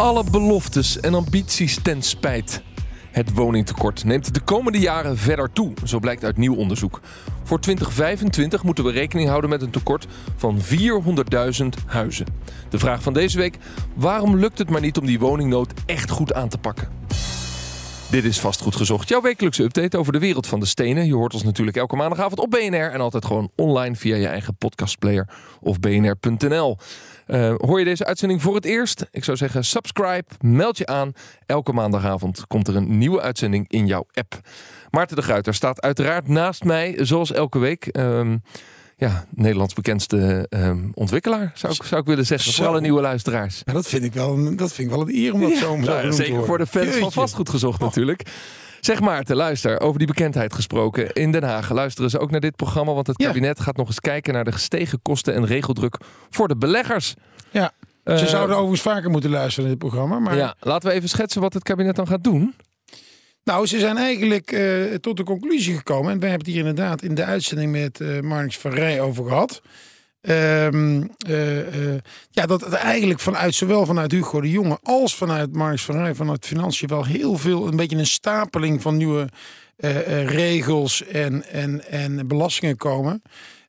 Alle beloftes en ambities ten spijt. Het woningtekort neemt de komende jaren verder toe, zo blijkt uit nieuw onderzoek. Voor 2025 moeten we rekening houden met een tekort van 400.000 huizen. De vraag van deze week: waarom lukt het maar niet om die woningnood echt goed aan te pakken? Dit is Vastgoed Gezocht, jouw wekelijkse update over de wereld van de stenen. Je hoort ons natuurlijk elke maandagavond op BNR en altijd gewoon online via je eigen podcastplayer of bnr.nl. Uh, hoor je deze uitzending voor het eerst? Ik zou zeggen subscribe, meld je aan. Elke maandagavond komt er een nieuwe uitzending in jouw app. Maarten de Gruiter staat uiteraard naast mij, zoals elke week. Um, ja, Nederlands bekendste um, ontwikkelaar, zou ik, zou ik willen zeggen. Voor alle nieuwe luisteraars. Ja, dat, vind ik wel, een, dat vind ik wel een eer om dat ja, zo, zo nou, Zeker voor de fans Jeetje. van Vastgoed Gezocht oh. natuurlijk. Zeg Maarten, luister, over die bekendheid gesproken. In Den Haag luisteren ze ook naar dit programma, want het kabinet gaat nog eens kijken naar de gestegen kosten en regeldruk voor de beleggers. Ja, ze uh, zouden overigens vaker moeten luisteren naar dit programma. Maar... Ja, laten we even schetsen wat het kabinet dan gaat doen. Nou, ze zijn eigenlijk uh, tot de conclusie gekomen. En wij hebben het hier inderdaad in de uitzending met uh, Marnix van Rij over gehad. Um, uh, ja, dat het eigenlijk vanuit zowel vanuit Hugo de Jonge als vanuit Marnix van Rij, vanuit Financiën, wel heel veel, een beetje een stapeling van nieuwe regels en, en, en belastingen komen.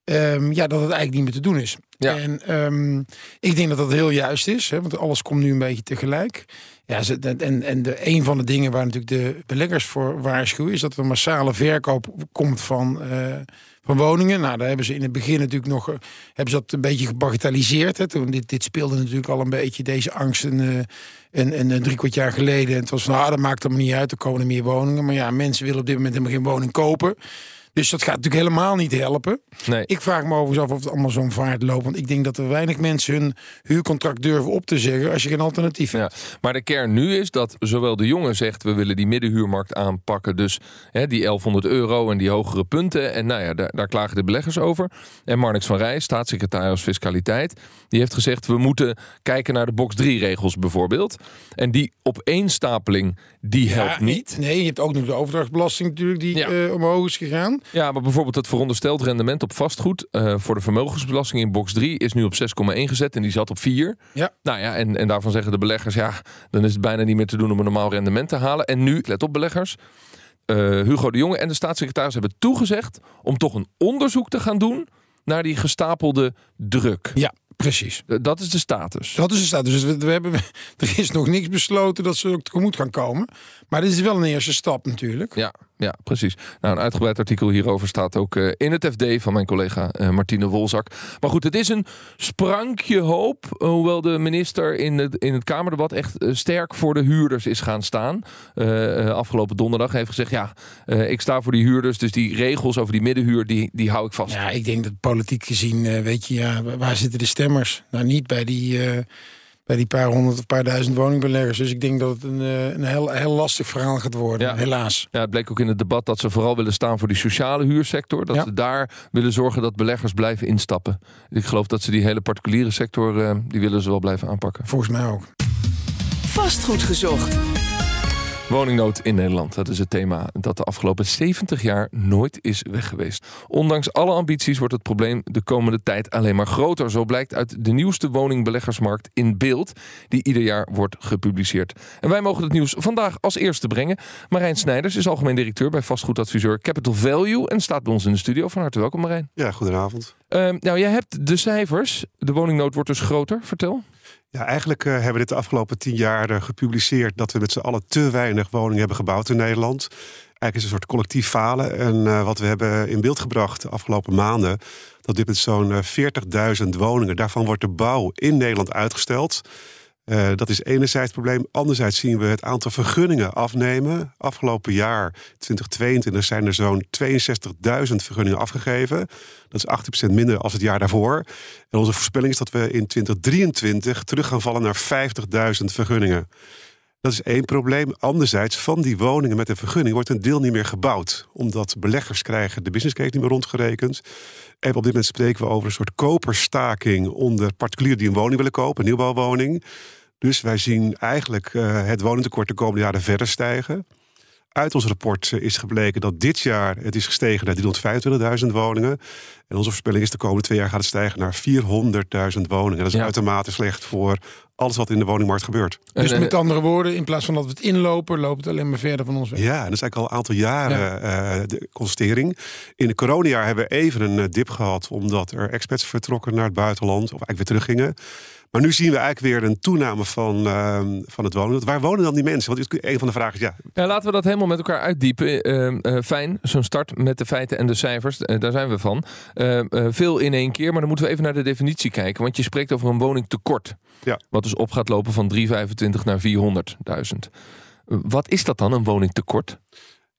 Um, ja, dat het eigenlijk niet meer te doen is. Ja. En um, ik denk dat dat heel juist is, hè, want alles komt nu een beetje tegelijk. Ja, en, en de, een van de dingen waar natuurlijk de beleggers voor waarschuwen... is dat er een massale verkoop komt van, uh, van woningen. Nou, daar hebben ze in het begin natuurlijk nog... hebben ze dat een beetje gebagatelliseerd. Hè. Dit, dit speelde natuurlijk al een beetje, deze angsten... Uh, en, en drie kwart jaar geleden. En het was van, ah, dat maakt er niet uit, er komen er meer woningen. Maar ja, mensen willen op dit moment helemaal geen woning kopen... Dus dat gaat natuurlijk helemaal niet helpen. Nee. Ik vraag me overigens af of het allemaal zo'n vaart loopt. Want ik denk dat er weinig mensen hun huurcontract durven op te zeggen als je geen alternatief hebt. Ja, maar de kern nu is dat zowel de jongen zegt we willen die middenhuurmarkt aanpakken. Dus hè, die 1100 euro en die hogere punten. En nou ja, daar, daar klagen de beleggers over. En Marnix van Rij, staatssecretaris Fiscaliteit, die heeft gezegd we moeten kijken naar de box 3 regels bijvoorbeeld. En die opeenstapeling, die helpt niet. Nee, je hebt ook nog de overdrachtsbelasting natuurlijk die ja. uh, omhoog is gegaan. Ja, maar bijvoorbeeld het verondersteld rendement op vastgoed uh, voor de vermogensbelasting in box 3 is nu op 6,1 gezet en die zat op 4. Ja. Nou ja, en, en daarvan zeggen de beleggers, ja, dan is het bijna niet meer te doen om een normaal rendement te halen. En nu, let op beleggers, uh, Hugo de Jonge en de staatssecretaris hebben toegezegd om toch een onderzoek te gaan doen naar die gestapelde druk. Ja. Precies. Dat is de status. Dat is de status. Dus we, we, hebben, er is nog niks besloten dat ze ook tegemoet gaan komen. Maar dit is wel een eerste stap natuurlijk. Ja, ja precies. Nou, een uitgebreid artikel hierover staat ook uh, in het FD van mijn collega uh, Martine Wolzak. Maar goed, het is een sprankje hoop. Hoewel de minister in het, in het Kamerdebat echt sterk voor de huurders is gaan staan. afgelopen donderdag heeft gezegd: ja, ik sta voor die huurders. Dus die regels over die middenhuur, die, die hou ik vast. Ja, ik denk dat politiek gezien, weet je, ja, waar zitten de stemmers? Nou, niet bij die bij die paar honderd of paar duizend woningbeleggers. Dus ik denk dat het een, een heel, heel lastig verhaal gaat worden, ja. helaas. Ja, het bleek ook in het debat dat ze vooral willen staan voor die sociale huursector. Dat ja. ze daar willen zorgen dat beleggers blijven instappen. Ik geloof dat ze die hele particuliere sector, uh, die willen ze wel blijven aanpakken. Volgens mij ook. Vastgoed gezocht. Woningnood in Nederland. Dat is het thema dat de afgelopen 70 jaar nooit is weg geweest. Ondanks alle ambities wordt het probleem de komende tijd alleen maar groter. Zo blijkt uit de nieuwste woningbeleggersmarkt in beeld, die ieder jaar wordt gepubliceerd. En wij mogen het nieuws vandaag als eerste brengen. Marijn Snijders is algemeen directeur bij vastgoedadviseur Capital Value en staat bij ons in de studio. Van harte welkom, Marijn. Ja, goedenavond. Uh, nou, jij hebt de cijfers. De woningnood wordt dus groter. Vertel. Ja, eigenlijk uh, hebben we dit de afgelopen tien jaar uh, gepubliceerd dat we met z'n allen te weinig woningen hebben gebouwd in Nederland. Eigenlijk is een soort collectief falen. En uh, wat we hebben in beeld gebracht de afgelopen maanden, dat dit met zo'n 40.000 woningen, daarvan wordt de bouw in Nederland uitgesteld. Uh, dat is enerzijds het probleem. Anderzijds zien we het aantal vergunningen afnemen. Afgelopen jaar, 2022, zijn er zo'n 62.000 vergunningen afgegeven. Dat is 18% minder als het jaar daarvoor. En onze voorspelling is dat we in 2023 terug gaan vallen naar 50.000 vergunningen. Dat is één probleem. Anderzijds, van die woningen met een vergunning wordt een deel niet meer gebouwd. Omdat beleggers krijgen de business case niet meer rondgerekend. En op dit moment spreken we over een soort koperstaking onder particulieren die een woning willen kopen, een nieuwbouwwoning. Dus wij zien eigenlijk uh, het woningtekort de komende jaren verder stijgen. Uit ons rapport eh, is gebleken dat dit jaar het is gestegen naar 325.000 woningen. En onze voorspelling is de komende twee jaar gaat het stijgen naar 400.000 woningen. Dat is uitermate slecht voor alles wat in de woningmarkt gebeurt. Dus met andere woorden, in plaats van dat we het inlopen, loopt het alleen maar verder van ons weg. Ja, en dat is eigenlijk al een aantal jaren uh, de constatering. In het coronajaar hebben we even een dip gehad, omdat er expats vertrokken naar het buitenland, of eigenlijk weer teruggingen. Maar nu zien we eigenlijk weer een toename van, uh, van het wonen. Waar wonen dan die mensen? Want een van de vragen is ja. ja laten we dat helemaal met elkaar uitdiepen. Uh, fijn, zo'n start met de feiten en de cijfers. Eh, daar zijn we van. veel in één keer, maar dan moeten we even naar de definitie kijken. Want je spreekt over een woningtekort. Ja. Wat dus op gaat lopen van 325 naar 400.000. Wat is dat dan, een woningtekort?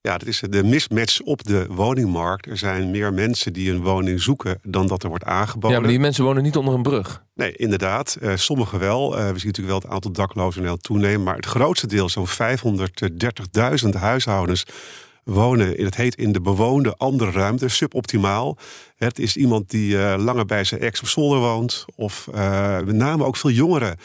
Ja, dat is de mismatch op de woningmarkt. Er zijn meer mensen die een woning zoeken dan dat er wordt aangeboden. Ja, maar die mensen wonen niet onder een brug. Nee, inderdaad. Uh, sommigen wel. Uh, we zien natuurlijk wel het aantal daklozen toenemen. Maar het grootste deel, zo'n 530.000 huishoudens, wonen in het heet in de bewoonde andere ruimte, suboptimaal. Het is iemand die uh, langer bij zijn ex op zolder woont. Of met name ook veel jongeren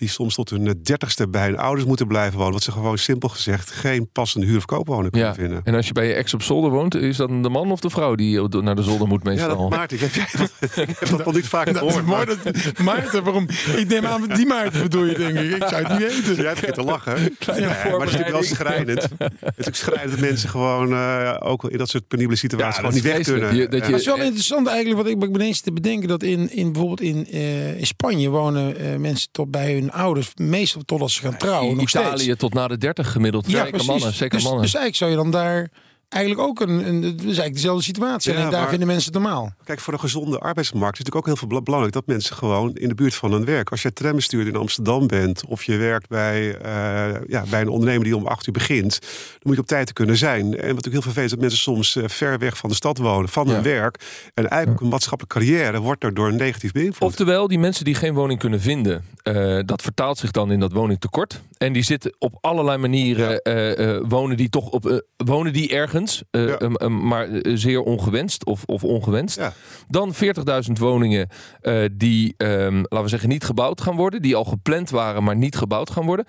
die soms tot hun dertigste bij hun ouders moeten blijven wonen. Wat ze gewoon simpel gezegd geen passende huur- of koopwoning kunnen ja. vinden. En als je bij je ex op zolder woont, is dat de man of de vrouw die naar de zolder moet meestal? Ja, dat Maarten. Ik heb, ik heb dat nog niet vaak gehoord. Dat is mooi dat, Maarten, waarom? Ik neem aan, die Maarten bedoel je denk ik. Ik zou het niet weten. Jij hebt te lachen. Ja, maar het is natuurlijk wel schrijnend. Het is schrijnend dat mensen gewoon uh, ook in dat soort penibele situaties gewoon niet weg kunnen. Je, dat je, het is wel interessant eigenlijk, wat ik ben ineens te bedenken, dat in, in bijvoorbeeld in, uh, in Spanje wonen uh, mensen tot bij hun ouders, meestal totdat ze gaan trouwen. In Italië tot na de 30 gemiddeld. Ja, zeker mannen, zeker dus, mannen. Dus eigenlijk zou je dan daar eigenlijk ook een, een, is eigenlijk dezelfde situatie. Ja, en daar vinden mensen het normaal. Kijk, voor een gezonde arbeidsmarkt is het natuurlijk ook heel veel belangrijk dat mensen gewoon in de buurt van hun werk. Als je trambestuurder in Amsterdam bent of je werkt bij, uh, ja, bij een ondernemer die om acht uur begint, dan moet je op tijd te kunnen zijn. En wat natuurlijk heel vervelend is dat mensen soms uh, ver weg van de stad wonen, van hun werk. En eigenlijk een maatschappelijke carrière wordt daardoor negatief beïnvloed. Oftewel, die mensen die geen woning kunnen vinden, uh, dat vertaalt zich dan in dat woningtekort. En die zitten op allerlei manieren, wonen die toch op, wonen die ergens uh, maar eh, zeer ongewenst of, of ongewenst. Ja. Dan 40.000 woningen uh, die, um, laten we zeggen, niet gebouwd gaan worden. Die al gepland waren, maar niet gebouwd gaan worden.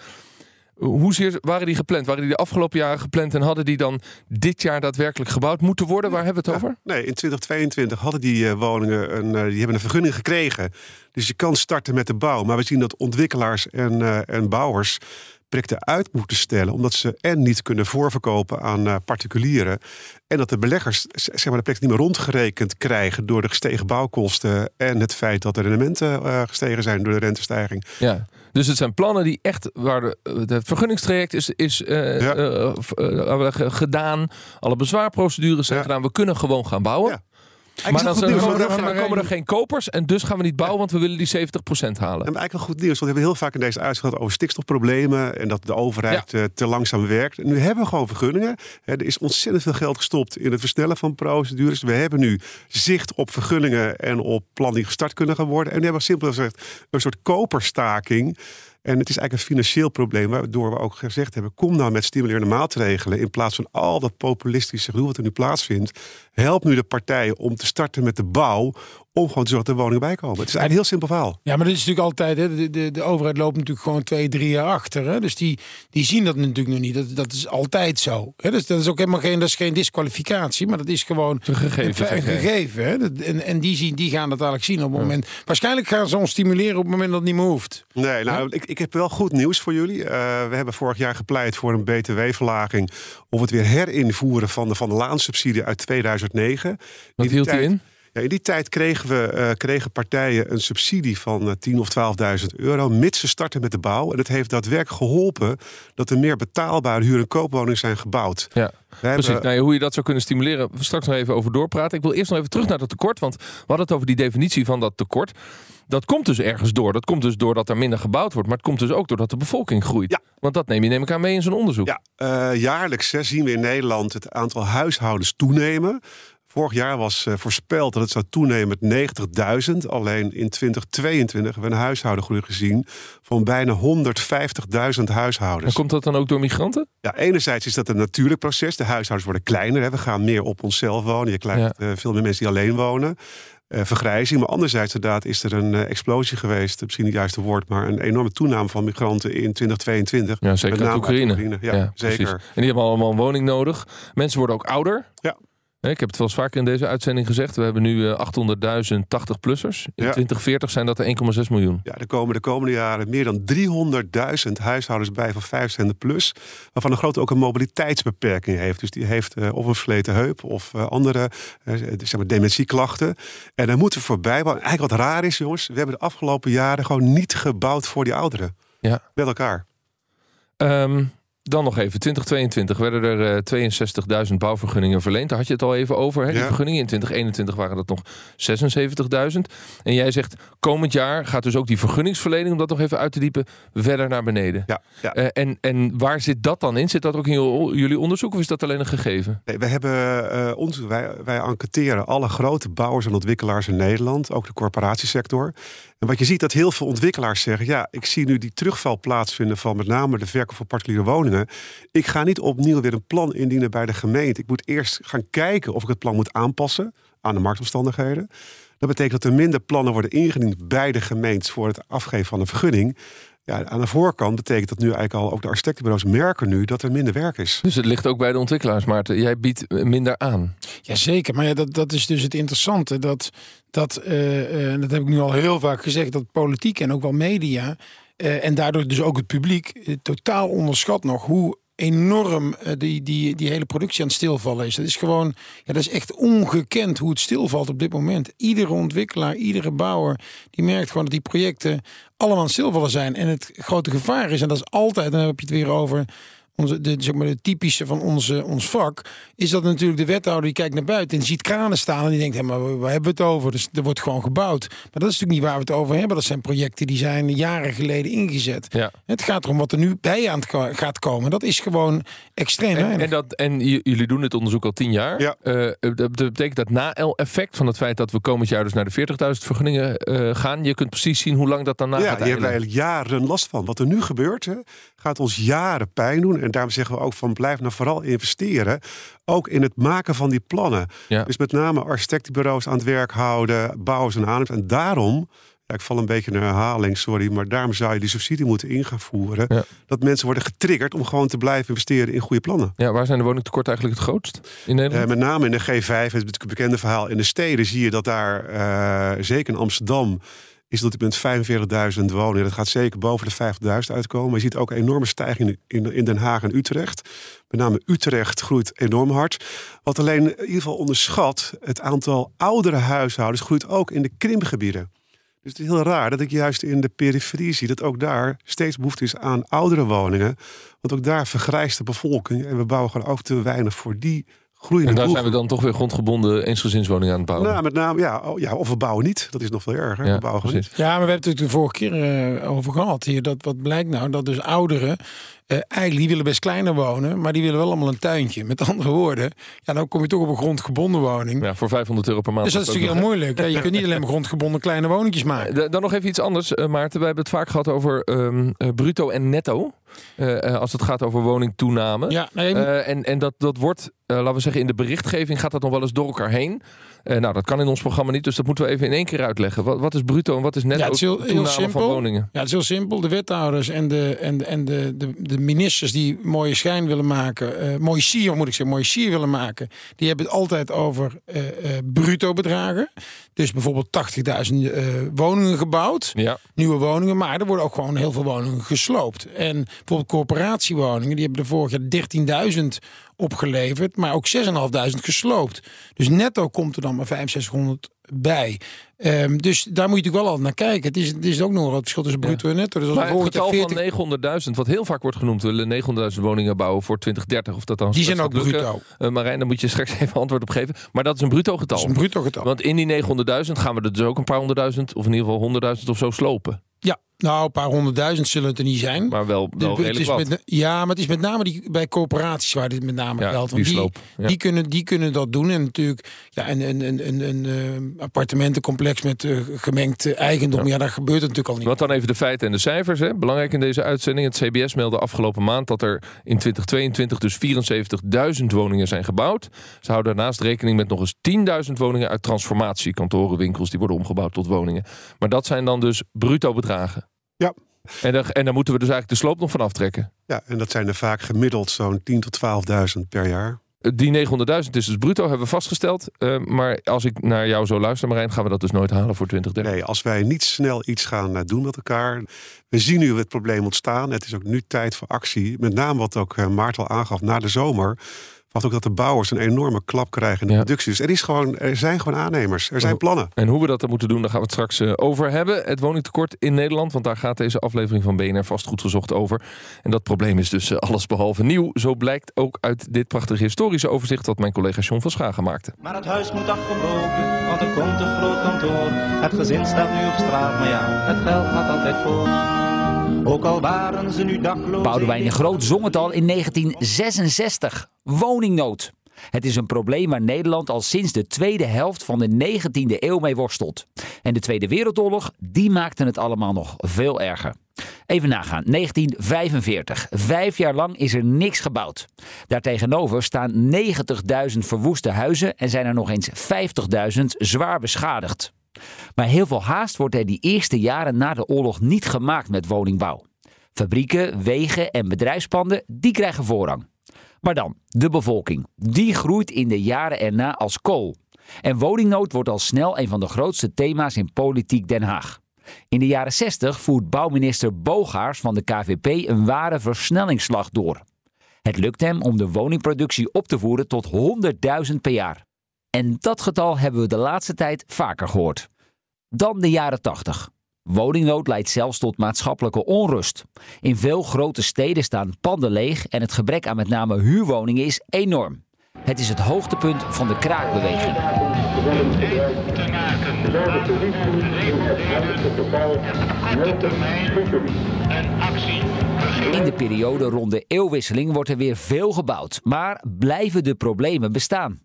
Hoezeer waren die gepland? Waren die de afgelopen jaren gepland en hadden die dan dit jaar daadwerkelijk gebouwd moeten worden? Waar hebben we het over? Nee, in 2022 hadden die uh, woningen een, uh, die hebben een vergunning gekregen. Dus je kan starten met de bouw. Maar we zien dat ontwikkelaars en, uh, en bouwers projecten uit moeten stellen, omdat ze en niet kunnen voorverkopen aan uh, particulieren. En dat de beleggers zeg maar, de projecten niet meer rondgerekend krijgen door de gestegen bouwkosten en het feit dat de rendementen uh, gestegen zijn door de rentestijging. Ja. Dus het zijn plannen die echt, waar de, het vergunningstraject is, is uh, ja. uh, gedaan. Alle bezwaarprocedures zijn ja. gedaan. We kunnen gewoon gaan bouwen. Ja. Maar dan, komen, er, komen er geen kopers en dus gaan we niet bouwen, want we willen die 70% halen. En eigenlijk wel goed nieuws, want we hebben heel vaak in deze uitzending over stikstofproblemen en dat de overheid ja. te langzaam werkt. En nu hebben we gewoon vergunningen. Er is ontzettend veel geld gestopt in het versnellen van procedures. We hebben nu zicht op vergunningen en op plannen die gestart kunnen gaan worden. En we hebben simpel gezegd een soort koperstaking. En het is eigenlijk een financieel probleem, waardoor we ook gezegd hebben: kom nou met stimulerende maatregelen. In plaats van al dat populistische gedoe wat er nu plaatsvindt. Help nu de partijen om te starten met de bouw om gewoon te zorgen dat er woningen bij komen. Het is eigenlijk een heel simpel verhaal. Ja, maar dat is natuurlijk altijd, hè, de, de, de overheid loopt natuurlijk gewoon twee, drie jaar achter. Hè? Dus die, die zien dat natuurlijk nog niet. Dat, dat is altijd zo. Hè? Dus dat is ook helemaal geen, dat is geen disqualificatie, maar dat is gewoon een gegeven. Een, gegeven hè? En, en die, zien, die gaan dat eigenlijk zien op het moment. Waarschijnlijk gaan ze ons stimuleren op het moment dat het niet meer hoeft. Nee, nou, ik, ik heb wel goed nieuws voor jullie. Uh, we hebben vorig jaar gepleit voor een btw-verlaging. Of het weer herinvoeren van de Van de Laan-subsidie uit 2009. Wat hield hij in? Ja, in die tijd kregen, we, eh, kregen partijen een subsidie van uh, 10.000 of 12.000 euro, mits ze starten met de bouw. En het heeft daadwerkelijk geholpen dat er meer betaalbare huur- en koopwoningen zijn gebouwd. Ja. Precies. hebben- Nou, hoe je dat zou kunnen stimuleren, we straks nog even over doorpraten. Ik wil eerst nog even terug naar dat tekort, want we hadden het over die definitie van dat tekort. Dat komt dus ergens door. Dat komt dus doordat er minder gebouwd wordt, maar het komt dus ook doordat de bevolking groeit. Ja. Want dat neem je neem ik aan mee in zo'n onderzoek. Ja, eh, jaarlijks hè, zien we in Nederland het aantal huishoudens toenemen. Vorig jaar was eh, voorspeld dat het zou toenemen met 90.000. Alleen in 2022 hebben we een huishoudengroei gezien van bijna 150.000 En huishoudens. komt dat dan ook door migranten? Ja, enerzijds is dat een natuurlijk proces. De huishoudens worden kleiner. Hè. We gaan meer op onszelf wonen. Je krijgt eh, veel meer mensen die alleen wonen. Eh, vergrijzing. Maar anderzijds inderdaad is er een explosie geweest. Misschien niet het juiste woord, maar een enorme toename van migranten in 2022. Ja, zeker Met name uit Oekraïne. Oekraïne. Ja, precies. zeker. En die hebben allemaal een woning nodig. Mensen worden ook ouder. Ja. Ik heb het wel eens vaker in deze uitzending gezegd. We hebben nu eh, 800.000 80-plussers. In Ja. 2040 zijn dat er 1,6 miljoen. Ja, er komen de komende jaren meer dan 300.000 huishoudens bij van 5 plus. Waarvan een grote ook een mobiliteitsbeperking heeft. Dus die heeft eh, of een versleten heup of eh, andere eh, zeg maar dementieklachten. En daar moeten we voorbij. Wat eigenlijk wat raar is, jongens. We hebben de afgelopen jaren gewoon niet gebouwd voor die ouderen. Ja. Met elkaar. Ehm, dan nog even, 2022 werden er eh 62.000 bouwvergunningen verleend. Daar had je het al even over. Hè? Die Ja. vergunningen in 2021 waren dat nog 76.000. En jij zegt, komend jaar gaat dus ook die vergunningsverlening, om dat nog even uit te diepen, verder naar beneden. Ja, ja. Eh, en, en waar zit dat dan in? Zit dat ook in jul- jullie onderzoek of is dat alleen een gegeven? Nee, we hebben eh, ons, wij, wij enquêteren alle grote bouwers en ontwikkelaars in Nederland, ook de corporatiesector. En wat je ziet dat heel veel ontwikkelaars zeggen: ja, ik zie nu die terugval plaatsvinden van met name de verkoop van particuliere woningen. Ik ga niet opnieuw weer een plan indienen bij de gemeente. Ik moet eerst gaan kijken of ik het plan moet aanpassen aan de marktomstandigheden. Dat betekent dat er minder plannen worden ingediend bij de gemeentes voor het afgeven van een vergunning. Ja, aan de voorkant betekent dat nu eigenlijk al ook de architectenbureaus merken nu dat er minder werk is. Dus het ligt ook bij de ontwikkelaars, Maarten. Jij biedt eh, minder aan. Jazeker, maar ja, dat, dat is dus het interessante. Dat, dat, eh, eh, dat heb ik nu al heel vaak gezegd, dat politiek en ook wel media... eh, en daardoor dus ook het publiek totaal onderschat nog hoe enorm eh, die, die, die hele productie aan het stilvallen is. Dat is gewoon, ja, dat is echt ongekend hoe het stilvalt op dit moment. Iedere ontwikkelaar, iedere bouwer, die merkt gewoon dat die projecten allemaal aan stilvallen zijn. En het grote gevaar is, en dat is altijd, dan heb je het weer over onze, de, zeg maar, de typische van onze, ons vak, is dat natuurlijk de wethouder die kijkt naar buiten en die ziet kranen staan en die denkt, hé, maar waar hebben we het over? Dus er wordt gewoon gebouwd. Maar dat is natuurlijk niet waar we het over hebben. Dat zijn projecten die zijn jaren geleden ingezet. Ja. Het gaat erom wat er nu bij aan het gaat komen. Dat is gewoon extreem En, en, dat, en jullie doen dit onderzoek al tien jaar. Ja. Eh, dat dat betekent dat na el effect van het feit dat we komend jaar dus naar de 40.000 vergunningen eh, gaan, je kunt precies zien hoe lang dat daarna Ja, gaat hebben wij eilen. eigenlijk jaren last van. Wat er nu gebeurt, hè, gaat ons jaren pijn doen. En daarom zeggen we ook van blijf nou vooral investeren. Ook in het maken van die plannen. Ja. Dus met name architectenbureaus aan het werk houden, bouwers en aannemers. En daarom, ja, ik val een beetje een herhaling, sorry. Maar daarom zou je die subsidie moeten in gaan voeren. Ja. Dat mensen worden getriggerd om gewoon te blijven investeren in goede plannen. Ja, waar zijn de woningtekorten eigenlijk het grootst in Nederland? Eh, met name in de G5, het bekende verhaal. In de steden zie je dat daar, eh, zeker in Amsterdam, is dat met 45.000 woningen. Dat gaat zeker boven de 50.000 uitkomen. Maar je ziet ook een enorme stijging in, in Den Haag en Utrecht. Met name Utrecht groeit enorm hard. Wat alleen in ieder geval onderschat, het aantal oudere huishoudens groeit ook in de krimpgebieden. Dus het is heel raar dat ik juist in de periferie zie dat ook daar steeds behoefte is aan oudere woningen. Want ook daar vergrijst de bevolking en we bouwen gewoon ook te weinig voor die groeiende en daar zijn we dan toch weer grondgebonden eensgezinswoningen aan het bouwen. Nou, met name, ja, oh, ja, of we bouwen niet. Dat is nog veel erger. ja, we bouwen niet. precies. Ja, maar we hebben het natuurlijk de vorige keer eh, over gehad hier. Dat wat blijkt nou, dat dus ouderen eh, eigenlijk die willen best kleiner wonen, maar die willen wel allemaal een tuintje. Met andere woorden, ja, dan kom je toch op een grondgebonden woning. Ja, voor 500 euro per maand. Dus dat is natuurlijk heel moeilijk. Ja, je kunt niet alleen maar grondgebonden kleine woningjes maken. Eh, Dan nog even iets anders, eh, Maarten. We hebben het vaak gehad over ehm, eh, bruto en netto. Als het gaat over woningtoename. Ja, en, en dat, dat wordt, laten we zeggen, in de berichtgeving gaat dat nog wel eens door elkaar heen. Eh, nou, dat kan in ons programma niet, dus dat moeten we even in één keer uitleggen. Wat, wat is bruto en wat is netto Ja, het is heel- heel toename simpel. van woningen? Ja, het is heel simpel. De wethouders en de, en de, en de, de, de ministers die mooie schijn willen maken, eh mooie sier moet ik zeggen, mooie sier willen maken, die hebben het altijd over eh, bruto bedragen. Dus bijvoorbeeld 80.000 eh, woningen gebouwd, Ja, nieuwe woningen, maar er worden ook gewoon heel veel woningen gesloopt. En bijvoorbeeld corporatiewoningen, die hebben er vorig jaar 13.000 opgeleverd, maar ook 6.500 gesloopt. Dus netto komt er dan maar 6500 bij. Ehm, dus daar moet je natuurlijk wel altijd naar kijken. Het is, het is ook nog wat verschil tussen bruto en netto. Dus als Maar het getal 40 van 900.000, wat heel vaak wordt genoemd, we willen 900.000 woningen bouwen voor 2030. Of dat dan Die zijn ook lukken. bruto. Eh, Marijn, daar moet je straks even antwoord op geven. Maar dat is een bruto getal. Dat is een bruto getal. Want in die 900.000 gaan we er dus ook een paar honderdduizend, of in ieder geval 100.000 of zo slopen. Ja, nou, een paar honderdduizend zullen het er niet zijn. Maar wel, wel het is met, ja, maar het is met name die, bij coöperaties waar dit met name Ja, geldt. die Want die, sloop, ja. die, kunnen, die kunnen dat doen. En natuurlijk ja, een, een, een, een, een eh, appartementencomplex met eh, gemengd eh, eigendom. Ja. daar gebeurt het natuurlijk al niet. Wat dan even de feiten en de cijfers. Hè? Belangrijk in deze uitzending. Het CBS meldde afgelopen maand dat er in 2022 dus 74.000 woningen zijn gebouwd. Ze houden daarnaast rekening met nog eens 10.000 woningen uit transformatie. Kantoren, winkels, die worden omgebouwd tot woningen. Maar dat zijn dan dus bruto bedragen. Ja. En daar, en daar moeten we dus eigenlijk de sloop nog van aftrekken. Ja, en dat zijn er vaak gemiddeld zo'n 10.000 tot 12.000 per jaar. Die 900.000 is dus bruto, hebben we vastgesteld. Eh, maar als ik naar jou zo luister, Marijn, gaan we dat dus nooit halen voor 2030. Nee, als wij niet snel iets gaan eh, doen met elkaar. We zien nu het probleem ontstaan. Het is ook nu tijd voor actie. Met name wat ook eh, Maarten al aangaf na de zomer. Wat ook dat de bouwers een enorme klap krijgen in de Ja. productie. Dus er, is gewoon, er zijn gewoon aannemers. Er zijn plannen. En hoe we dat dan moeten doen, daar gaan we het straks eh, over hebben. Het woningtekort in Nederland, want daar gaat deze aflevering van BNR vast goed gezocht over. En dat probleem is dus eh, allesbehalve nieuw. Zo blijkt ook uit dit prachtige historische overzicht dat mijn collega John van Schagen maakte. Maar het huis moet afgebroken, want er komt een groot kantoor. Het gezin staat nu op straat, maar ja, het geld gaat altijd voor. Ook al waren ze nu dakloos. Boudewijn de Groot zong het al in 1966. Woningnood. Het is een probleem waar Nederland al sinds de tweede helft van de 19e eeuw mee worstelt. En de Tweede Wereldoorlog, die maakte het allemaal nog veel erger. Even nagaan, 1945. Vijf jaar lang is er niks gebouwd. Daartegenover staan 90.000 verwoeste huizen en zijn er nog eens 50.000 zwaar beschadigd. Maar heel veel haast wordt er die eerste jaren na de oorlog niet gemaakt met woningbouw. Fabrieken, wegen en bedrijfspanden, die krijgen voorrang. Maar dan, de bevolking. Die groeit in de jaren erna als kool. En woningnood wordt al snel een van de grootste thema's in politiek Den Haag. In de jaren 60 voert bouwminister Bogaars van de KVP een ware versnellingsslag door. Het lukt hem om de woningproductie op te voeren tot 100.000 per jaar. En dat getal hebben we de laatste tijd vaker gehoord. Dan de jaren 80. Woningnood leidt zelfs tot maatschappelijke onrust. In veel grote steden staan panden leeg en het gebrek aan met name huurwoningen is enorm. Het is het hoogtepunt van de kraakbeweging. In de periode rond de eeuwwisseling wordt er weer veel gebouwd, maar blijven de problemen bestaan.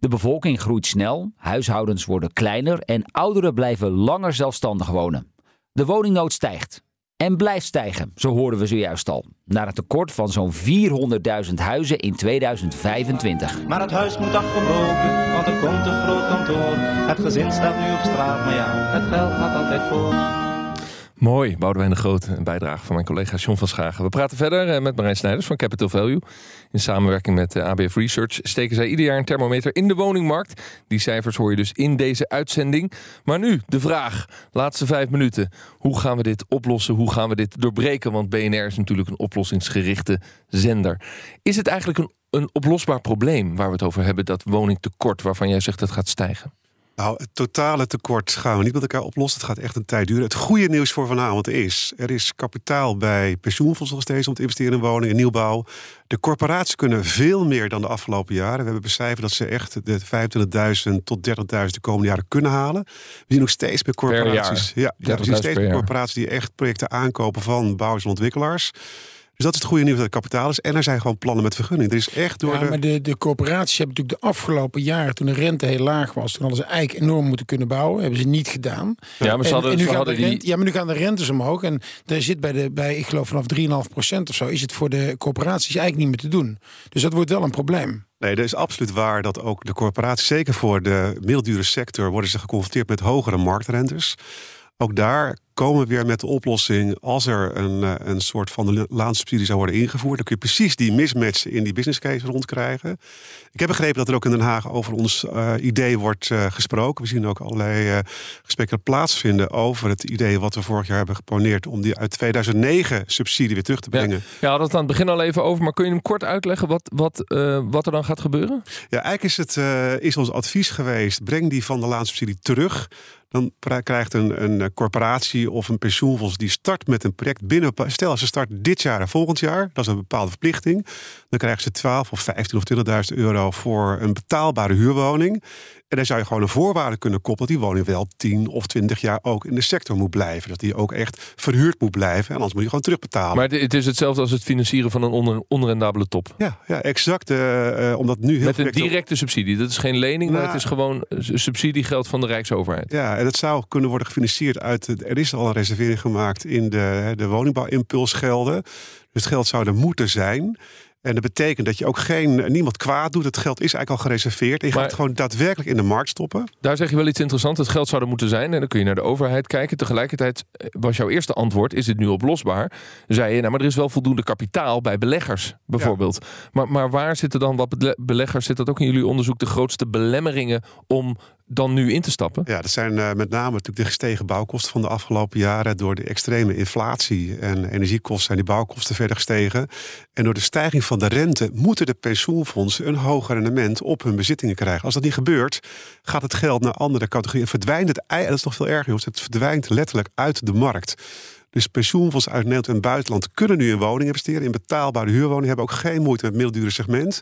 De bevolking groeit snel, huishoudens worden kleiner en ouderen blijven langer zelfstandig wonen. De woningnood stijgt. En blijft stijgen, zo hoorden we zojuist al. Naar een tekort van zo'n 400.000 huizen in 2025. Maar het huis moet afgebroken, want er komt een groot kantoor. Het gezin staat nu op straat, maar ja, het geld gaat altijd voor. Mooi, de Groot, een bijdrage van mijn collega John van Schagen. We praten verder eh, met Marijn Snijders van Capital Value. In samenwerking met eh, ABF Research steken zij ieder jaar een thermometer in de woningmarkt. Die cijfers hoor je dus in deze uitzending. Maar nu de vraag, laatste vijf minuten. Hoe gaan we dit oplossen? Hoe gaan we dit doorbreken? Want BNR is natuurlijk een oplossingsgerichte zender. Is het eigenlijk een, een oplosbaar probleem waar we het over hebben? Dat woningtekort waarvan jij zegt dat gaat stijgen? Nou, het totale tekort gaan we niet met elkaar oplossen. Het gaat echt een tijd duren. Het goede nieuws voor vanavond is... er is kapitaal bij pensioenfondsen nog steeds... om te investeren in woningen, in nieuwbouw. De corporaties kunnen veel meer dan de afgelopen jaren. We hebben becijferd dat ze echt de 25.000 tot 30.000 de komende jaren kunnen halen. We zien nog steeds bij corporaties... Ja, ja, we zien 30.000 steeds corporaties die echt projecten aankopen... van bouwers en ontwikkelaars. Dus dat is het goede nieuws dat er kapitaal is. En er zijn gewoon plannen met vergunning. Er is echt door Ja, de... maar de, de coöperaties hebben natuurlijk de afgelopen jaren, toen de rente heel laag was, toen hadden ze eigenlijk enorm moeten kunnen bouwen. Hebben ze niet gedaan. Ja, maar ze En- hadden, en nu ze gaan de hadden die... ja, maar nu gaan de rentes omhoog. En er zit bij, de, bij ik geloof vanaf 3,5% of zo, is het voor de coöperaties eigenlijk niet meer te doen. Dus dat wordt wel een probleem. Nee, dat is absoluut waar dat ook de corporaties, zeker voor de middeldure sector, worden ze geconfronteerd met hogere marktrentes. Ook daar komen we weer met de oplossing als er een, eh, een soort van de laansubsidie zou worden ingevoerd. Dan kun je precies die mismatch in die business case rondkrijgen. Ik heb begrepen dat er ook in Den Haag over ons eh, idee wordt eh, gesproken. We zien ook allerlei gesprekken plaatsvinden over het idee wat we vorig jaar hebben geponeerd om die uit 2009 subsidie weer terug te Ja. brengen. Ja, we hadden het aan het begin al even over, maar kun je hem kort uitleggen wat, wat, wat er dan gaat gebeuren? Ja, eigenlijk is het is ons advies geweest: breng die van de laansubsidie terug. Dan krijgt een, een eh, of een pensioenfonds die start met een project binnen. Stel, ze start dit jaar en volgend jaar, dat is een bepaalde verplichting. Dan krijgen ze 12 of 15 of 20.000 euro voor een betaalbare huurwoning. En dan zou je gewoon een voorwaarde kunnen koppelen dat die woning wel 10 of 20 jaar ook in de sector moet blijven. Dat die ook echt verhuurd moet blijven. En anders moet je gewoon terugbetalen. Maar het, is hetzelfde als het financieren van een onder, onrendabele top. ja, ja, exact. eh, omdat nu heel Met een directe subsidie. Dat is geen lening, maar Nou, het is gewoon subsidiegeld van de Rijksoverheid. Ja, en het zou kunnen worden gefinancierd uit. Er is al een reservering gemaakt in de, de woningbouwimpulsgelden. Dus het geld zou er moeten zijn. En dat betekent dat je ook geen, niemand kwaad doet. Het geld is eigenlijk al gereserveerd. En je gaat het gewoon daadwerkelijk in de markt stoppen. Daar zeg je wel iets interessants. Het geld zou er moeten zijn. En dan kun je naar de overheid kijken. Tegelijkertijd eh, was jouw eerste antwoord: is dit nu oplosbaar? Zei je, nou, maar er is wel voldoende kapitaal bij beleggers, bijvoorbeeld. Maar, maar waar zitten dan wat bele- beleggers? Zit dat ook in jullie onderzoek de grootste belemmeringen om dan nu in te stappen? Ja, dat zijn eh, met name natuurlijk de gestegen bouwkosten van de afgelopen jaren. Door de extreme inflatie en energiekosten zijn die bouwkosten verder gestegen. En door de stijging van de rente moeten de pensioenfondsen een hoger rendement op hun bezittingen krijgen. Als dat niet gebeurt, gaat het geld naar andere categorieën. Verdwijnt het, en dat is nog veel erger, jongens. Het verdwijnt letterlijk uit de markt. Dus pensioenfondsen uit Nederland en buitenland kunnen nu in woningen investeren. In betaalbare huurwoningen hebben ook geen moeite met het middeldure segment.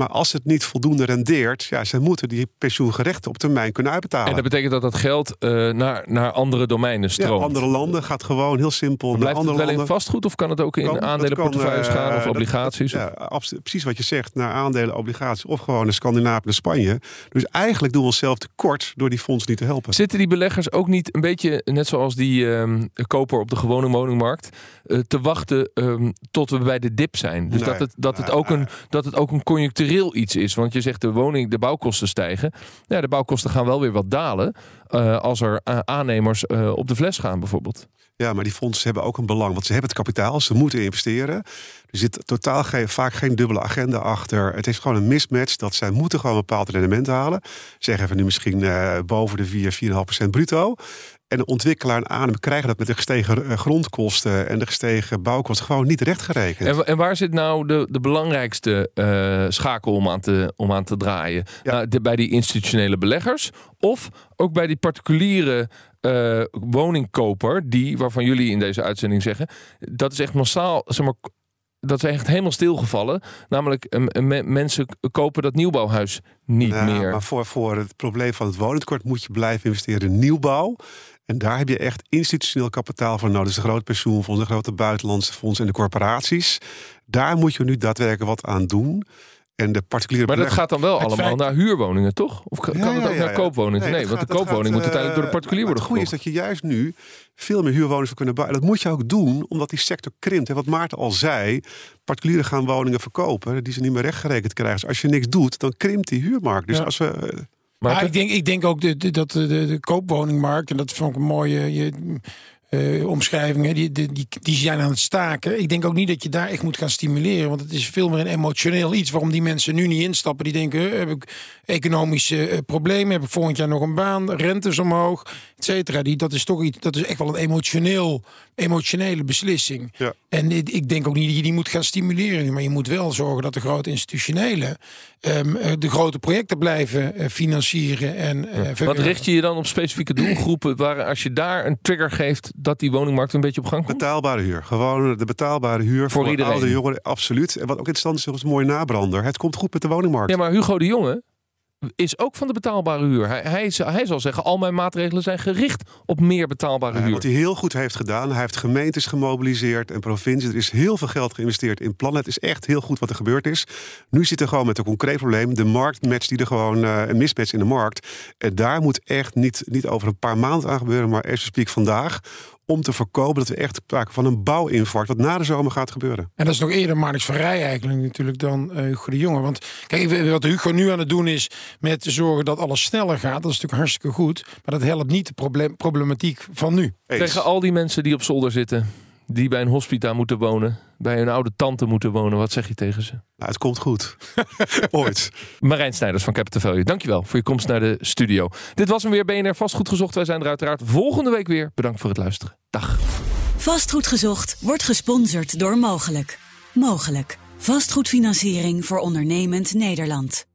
Maar als het niet voldoende rendeert, ja, ze moeten die pensioengerechten op termijn kunnen uitbetalen. En dat betekent dat dat geld eh, naar, naar andere domeinen Ja, stroomt. andere landen gaat gewoon heel simpel Maar naar Blijft het andere wel in vastgoed of kan het ook in Kan, aandelenportefeuilles kan, eh, gaan of obligaties? dat- ja, absoluut, precies wat je zegt, naar aandelen, obligaties of gewoon naar Scandinavië en Spanje. Dus eigenlijk doen we onszelf tekort door die fondsen niet te helpen. Zitten die beleggers ook niet een beetje, net zoals die ehm, koper op de gewone woningmarkt, eh, te wachten ehm, tot we bij de dip zijn? Dus Nee, dat, het, dat, het ook een, dat het ook een conjunctureel iets is. Want je zegt de woning, de bouwkosten stijgen. Ja, de bouwkosten gaan wel weer wat dalen eh, als er a- aannemers eh, op de fles gaan bijvoorbeeld. Ja, maar die fondsen hebben ook een belang, want ze hebben het kapitaal, ze moeten investeren. Er zit totaal geen, vaak geen dubbele agenda achter. Het is gewoon een mismatch dat zij moeten gewoon een bepaald rendement halen. Zeg even nu misschien eh, boven de 4, 4,5% bruto. En de ontwikkelaar en aannemer krijgen dat met de gestegen eh, grondkosten en de gestegen bouwkosten gewoon niet rechtgerekend. En, en waar zit nou de, de belangrijkste eh, schakel om aan te, om aan te draaien? Ja. Nou, de, bij die institutionele beleggers of ook bij die particuliere eh, woningkoper, die, waarvan jullie in deze uitzending zeggen, dat is echt massaal, zeg maar, dat is echt helemaal stilgevallen. Namelijk, eh, me- mensen kopen dat nieuwbouwhuis niet Ja, meer. Maar voor, voor het probleem van het woningtekort moet je blijven investeren in nieuwbouw. En daar heb je echt institutioneel kapitaal voor nodig. Dus de grote pensioenfondsen, de grote buitenlandse fondsen en de corporaties. Daar moet je nu daadwerkelijk wat aan doen. En de particuliere Maar dat gaat dan wel allemaal feit- naar huurwoningen, toch? Of kan Ja, kan het ook ja, naar ja. koopwoningen? Nee, want gaat- de koopwoning gaat, moet uiteindelijk door de eh, particulier worden Het goede is gekocht. dat je juist nu veel meer huurwoningen zou kunnen bouwen. En dat moet je ook doen, omdat die sector krimpt. En wat Maarten al zei, particulieren gaan woningen verkopen... die ze niet meer rechtgerekend krijgen. Dus als je niks doet, dan krimpt die huurmarkt. Dus Ja. als we... eh, Maar ik denk, ik denk ook de- dat de, de, de koopwoningmarkt, en dat vond ik een mooie je, eh, omschrijving, hè, die, die, die, die zijn aan het staken. Ik denk ook niet dat je daar echt moet gaan stimuleren, want het is veel meer een emotioneel iets waarom die mensen nu niet instappen. Die denken, eh, heb ik economische eh, problemen, heb ik volgend jaar nog een baan, rentes omhoog, et cetera. Die, dat is toch iets, dat is echt wel een emotioneel, emotionele beslissing. Ja. En ik ik denk ook niet dat je die moet gaan stimuleren maar je moet wel zorgen dat de grote institutionele ehm, eh, de grote projecten blijven financieren en eh, Wat richt je je dan op specifieke doelgroepen waar als je daar een trigger geeft dat die woningmarkt een beetje op gang komt? Betaalbare huur. Gewoon de betaalbare huur voor, iedereen. oude jongeren. Absoluut. En wat ook interessant is, is een mooie nabrander. Het komt goed met de woningmarkt. Ja, maar Hugo de Jonge is ook van de betaalbare huur. Hij, hij, hij zal zeggen, al mijn maatregelen zijn gericht op meer betaalbare Eh, huur. wat hij heel goed heeft gedaan. Hij heeft gemeentes gemobiliseerd en provincies. Er is heel veel geld geïnvesteerd in plannen. Het is echt heel goed wat er gebeurd is. Nu zit er gewoon met een concreet probleem. De marktmatch die er gewoon, eh, een mismatch in de markt. En daar moet echt niet, niet over een paar maanden aan gebeuren, maar as we speak vandaag. Om te voorkomen dat we echt sprake van een bouwinfarct, wat na de zomer gaat gebeuren. En dat is nog eerder Marnix van Rij eigenlijk natuurlijk dan eh, Hugo de Jonge. Want kijk, wat Hugo nu aan het doen is met te zorgen dat alles sneller gaat. Dat is natuurlijk hartstikke goed. Maar dat helpt niet de probleem, problematiek van nu. Eens. Tegen al die mensen die op zolder zitten, die bij een hospita moeten wonen, bij hun oude tante moeten wonen, wat zeg je tegen ze? Nou, het komt goed. Ooit. Marijn Snijders van Capital Value, dankjewel voor je komst naar de studio. Dit was hem weer, BNR Vastgoed Gezocht. Wij zijn er uiteraard volgende week weer. Bedankt voor het luisteren. Dag. Vastgoed gezocht wordt gesponsord door Mogelijk. Mogelijk. Vastgoedfinanciering voor ondernemend Nederland.